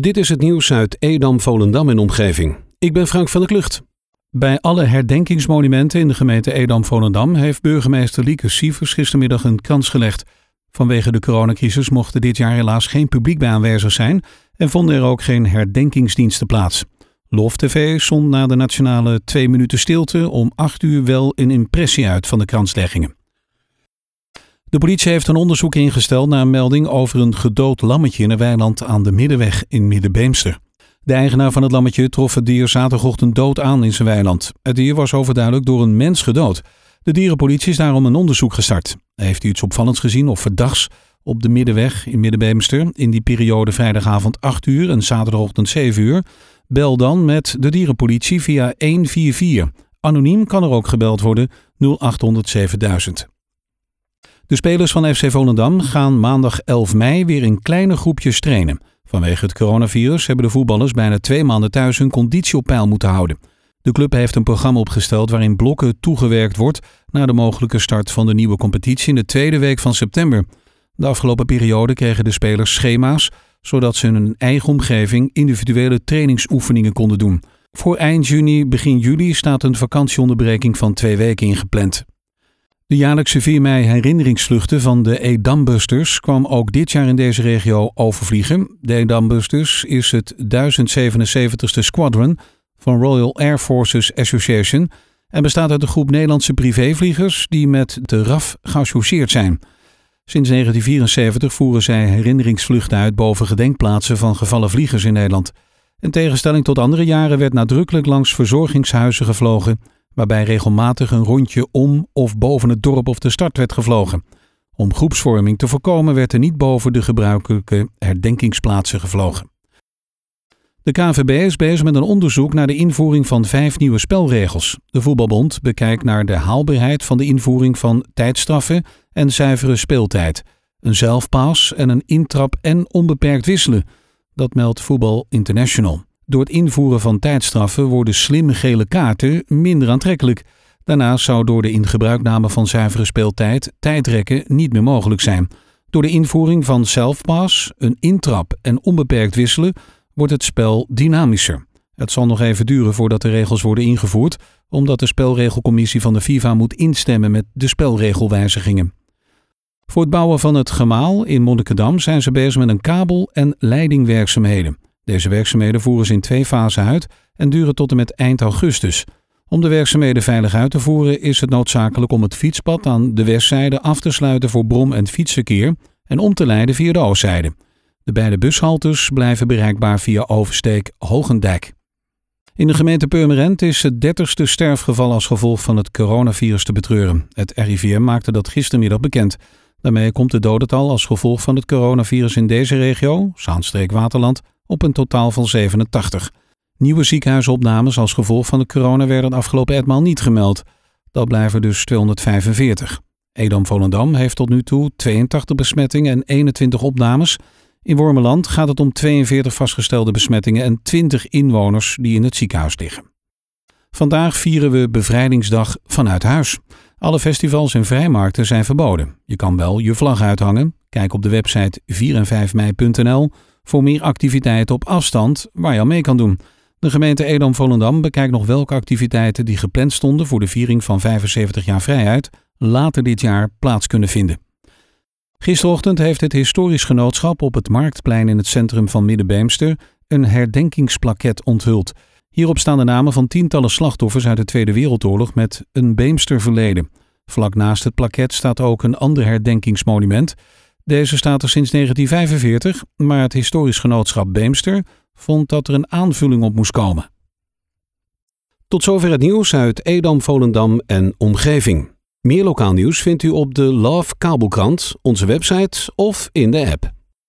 Dit is het nieuws uit Edam, Volendam en omgeving. Ik ben Frank van der Klucht. Bij alle herdenkingsmonumenten in de gemeente Edam-Volendam heeft burgemeester Lieke Sievers gistermiddag een kans gelegd. Vanwege de coronacrisis mocht er dit jaar helaas geen publiek bij aanwezig zijn en vonden er ook geen herdenkingsdiensten plaats. Lof TV zond na de nationale twee minuten stilte om acht uur wel een impressie uit van de kransleggingen. De politie heeft een onderzoek ingesteld naar een melding over een gedood lammetje in een weiland aan de Middenweg in Middenbeemster. De eigenaar van het lammetje trof het dier zaterdagochtend dood aan in zijn weiland. Het dier was overduidelijk door een mens gedood. De dierenpolitie is daarom een onderzoek gestart. Heeft u iets opvallends gezien of verdachts op de Middenweg in Middenbeemster in die periode vrijdagavond 8 uur en zaterdagochtend 7 uur? Bel dan met de dierenpolitie via 144. Anoniem kan er ook gebeld worden 0800 7000. De spelers van FC Volendam gaan maandag 11 mei weer in kleine groepjes trainen. Vanwege het coronavirus hebben de voetballers bijna twee maanden thuis hun conditie op peil moeten houden. De club heeft een programma opgesteld waarin blokken toegewerkt wordt naar de mogelijke start van de nieuwe competitie in de tweede week van september. De afgelopen periode kregen de spelers schema's, zodat ze in hun eigen omgeving individuele trainingsoefeningen konden doen. Voor eind juni, begin juli staat een vakantieonderbreking van twee weken ingepland. De jaarlijkse 4 mei herinneringsvluchten van de Edambusters kwam ook dit jaar in deze regio overvliegen. De Edambusters is het 1077ste squadron van Royal Air Forces Association en bestaat uit een groep Nederlandse privévliegers die met de RAF geassocieerd zijn. Sinds 1974 voeren zij herinneringsvluchten uit boven gedenkplaatsen van gevallen vliegers in Nederland. In tegenstelling tot andere jaren werd nadrukkelijk langs verzorgingshuizen gevlogen waarbij regelmatig een rondje om of boven het dorp of de stad werd gevlogen. Om groepsvorming te voorkomen werd er niet boven de gebruikelijke herdenkingsplaatsen gevlogen. De KVB is bezig met een onderzoek naar de invoering van vijf nieuwe spelregels. De Voetbalbond bekijkt naar de haalbaarheid van de invoering van tijdstraffen en zuivere speeltijd, een zelfpaas en een intrap en onbeperkt wisselen. Dat meldt Voetbal International. Door het invoeren van tijdstraffen worden slimme gele kaarten minder aantrekkelijk. Daarnaast zou door de ingebruikname van zuivere speeltijd tijdrekken niet meer mogelijk zijn. Door de invoering van selfpass, een intrap en onbeperkt wisselen wordt het spel dynamischer. Het zal nog even duren voordat de regels worden ingevoerd, omdat de spelregelcommissie van de FIFA moet instemmen met de spelregelwijzigingen. Voor het bouwen van het gemaal in Monnikendam zijn ze bezig met een kabel- en leidingwerkzaamheden. Deze werkzaamheden voeren ze in twee fasen uit en duren tot en met eind augustus. Om de werkzaamheden veilig uit te voeren is het noodzakelijk om het fietspad aan de westzijde af te sluiten voor brom- en fietsverkeer en om te leiden via de oostzijde. De beide bushaltes blijven bereikbaar via oversteek Hogendijk. In de gemeente Purmerend is het dertigste sterfgeval als gevolg van het coronavirus te betreuren. Het RIVM maakte dat gistermiddag bekend. Daarmee komt de dodental als gevolg van het coronavirus in deze regio, Zaanstreek-Waterland, op een totaal van 87. Nieuwe ziekenhuisopnames als gevolg van de corona werden afgelopen etmaal niet gemeld. Dat blijven dus 245. Edam-Volendam heeft tot nu toe 82 besmettingen en 21 opnames. In Wormeland gaat het om 42 vastgestelde besmettingen en 20 inwoners die in het ziekenhuis liggen. Vandaag vieren we Bevrijdingsdag vanuit huis. Alle festivals en vrijmarkten zijn verboden. Je kan wel je vlag uithangen. Kijk op de website 4 en 5 mei.nl voor meer activiteiten op afstand waar je al mee kan doen. De gemeente Edam-Volendam bekijkt nog welke activiteiten die gepland stonden voor de viering van 75 jaar vrijheid later dit jaar plaats kunnen vinden. Gisterochtend heeft het historisch genootschap op het Marktplein in het centrum van Middenbeemster een herdenkingsplaket onthuld. Hierop staan de namen van tientallen slachtoffers uit de Tweede Wereldoorlog met een Beemster verleden. Vlak naast het plaket staat ook een ander herdenkingsmonument. Deze staat er sinds 1945, maar het historisch genootschap Beemster vond dat er een aanvulling op moest komen. Tot zover het nieuws uit Edam, Volendam en omgeving. Meer lokaal nieuws vindt u op de Love Kabelkrant, onze website of in de app.